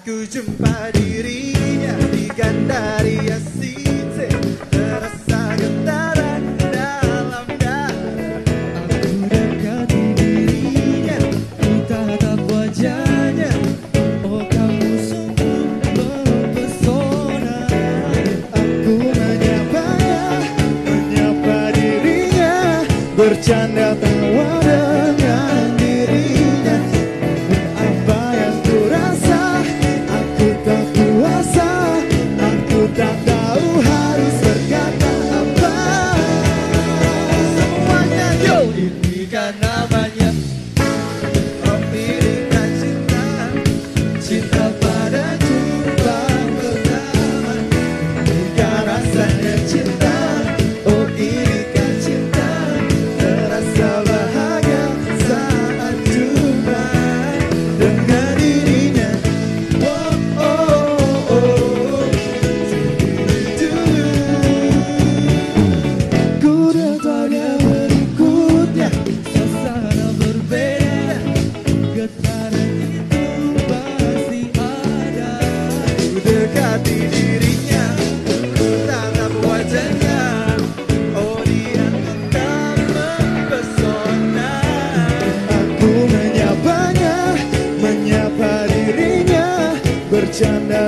Saat ku jumpa dirinya di Gandaria City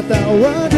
that word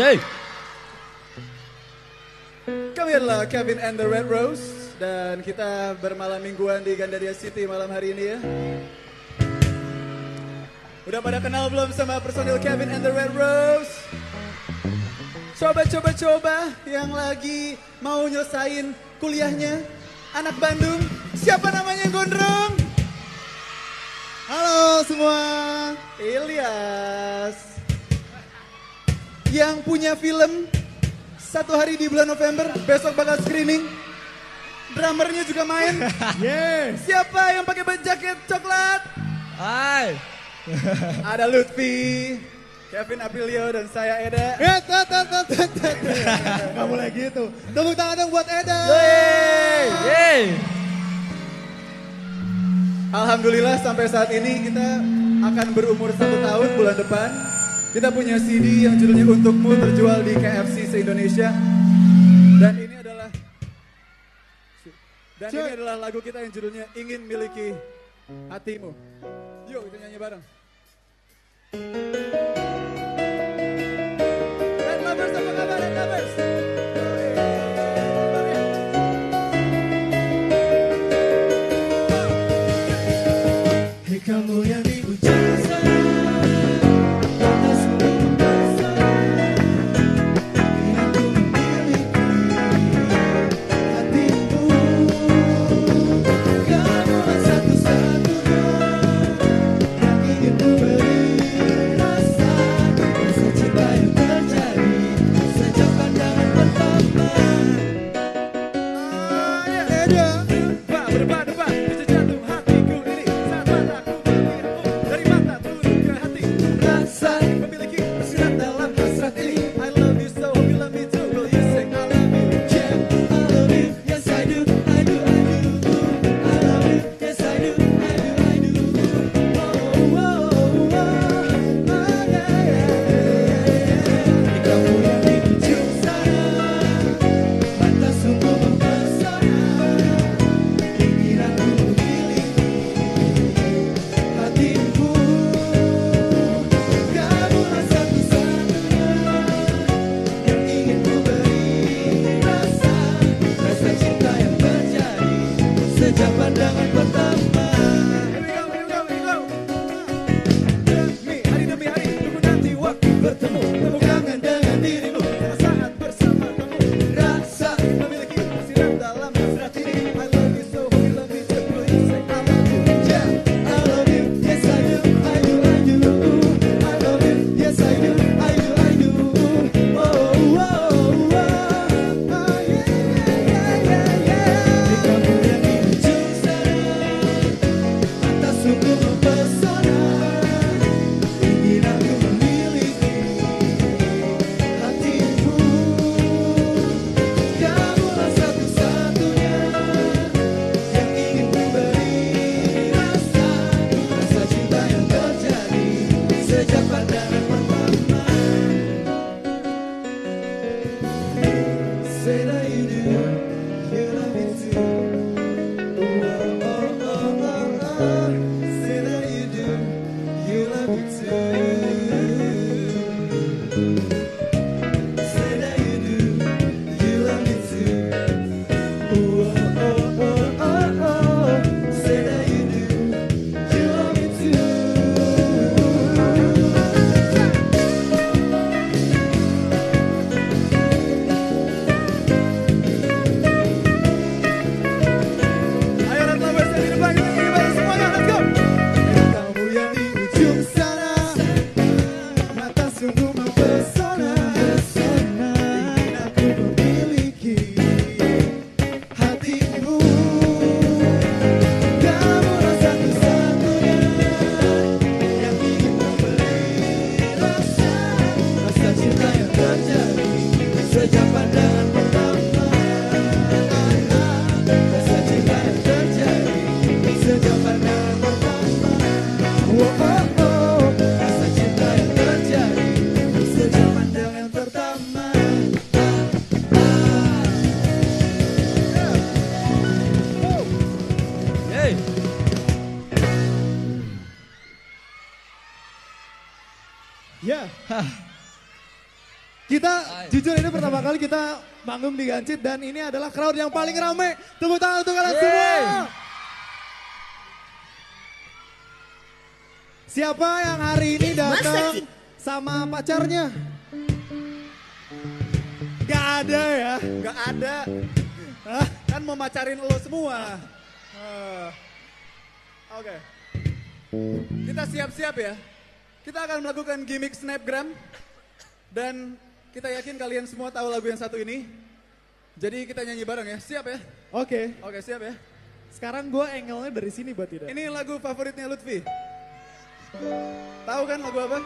Yay. adalah Kevin and the Red Rose dan kita bermalam mingguan di Gandaria City malam hari ini ya. Udah pada kenal belum sama personil Kevin and the Red Rose? Coba-coba-coba yang lagi mau nyelesain kuliahnya anak Bandung. Siapa namanya Gondrong? Halo semua. Ilyas yang punya film satu hari di bulan November, besok bakal screening. Drummernya juga main. Yes. Siapa yang pakai jaket coklat? Hai. Ada Lutfi, Kevin Aprilio dan saya Eda. Eh, nggak boleh gitu. Tepuk tangan dong buat Eda. Yeay. Yeay. Alhamdulillah sampai saat ini kita akan berumur satu tahun bulan depan. Kita punya CD yang judulnya Untukmu terjual di KFC se-Indonesia. Dan ini adalah dan ini adalah lagu kita yang judulnya Ingin Miliki Hatimu. Yuk kita nyanyi bareng. Hey Lovers apa kabar kali kita manggung di Gancit dan ini adalah crowd yang paling rame. Tepuk tangan untuk kalian semua. Siapa yang hari ini datang sama pacarnya? Gak ada ya. Gak ada. Hah? Kan mau macarin lo semua. Ah. Oke. Kita siap-siap ya. Kita akan melakukan gimmick snapgram. Dan kita yakin kalian semua tahu lagu yang satu ini. Jadi kita nyanyi bareng ya. Siap ya? Oke, Oke siap ya. sekarang gue angle-nya dari sini buat tidak. Ini lagu favoritnya Lutfi. Tahu kan lagu apa?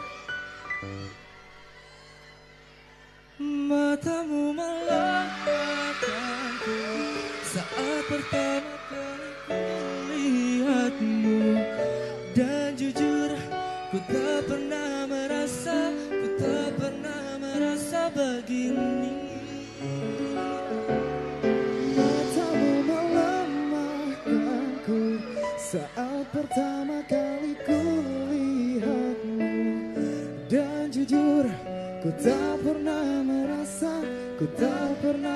Matamu tak pernah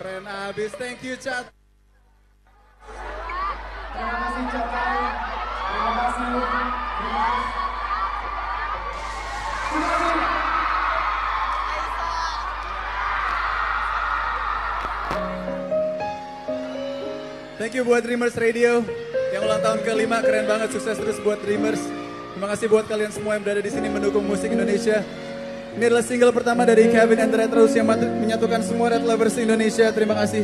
keren abis, thank you chat. Thank you buat Dreamers Radio yang ulang tahun kelima keren banget sukses terus buat Dreamers. Terima kasih buat kalian semua yang berada di sini mendukung musik Indonesia. Ini adalah single pertama dari Kevin and Retros yang menyatukan semua Red Lovers Indonesia. Terima kasih.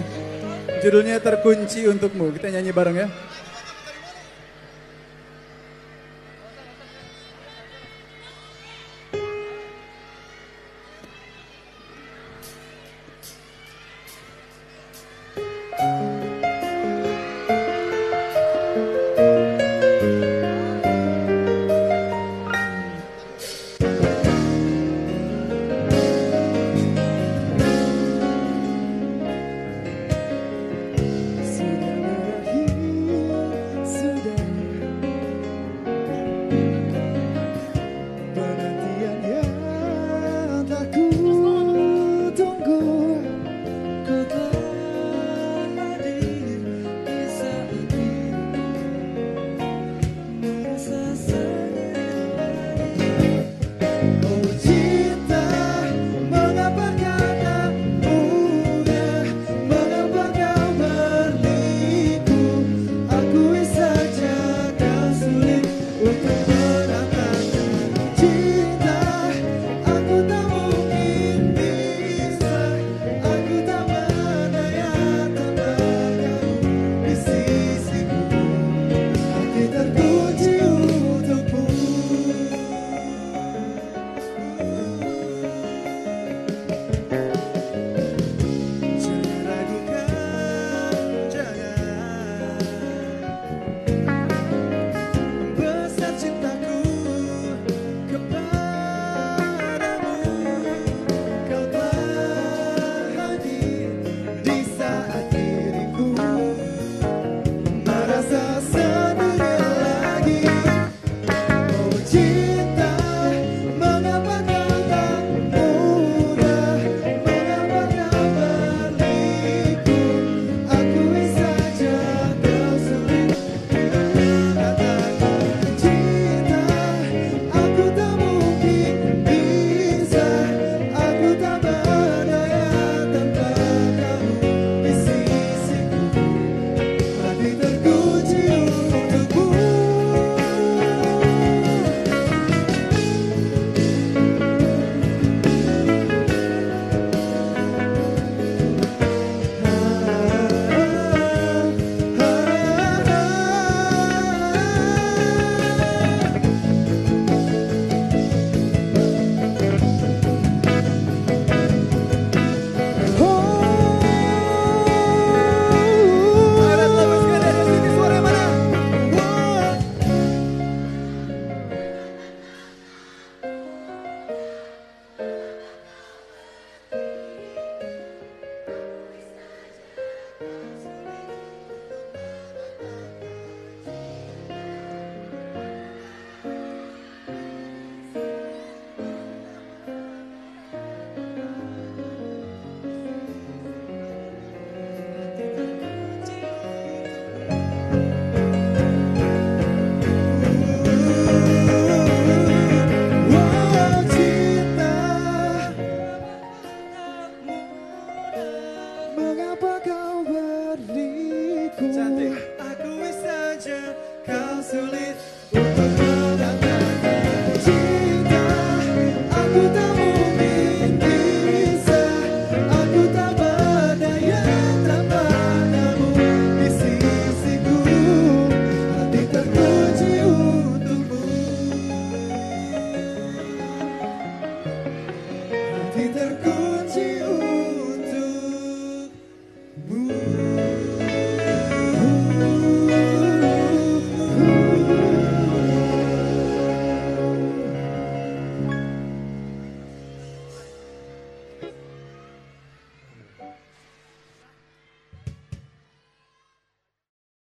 Judulnya Terkunci Untukmu. Kita nyanyi bareng ya.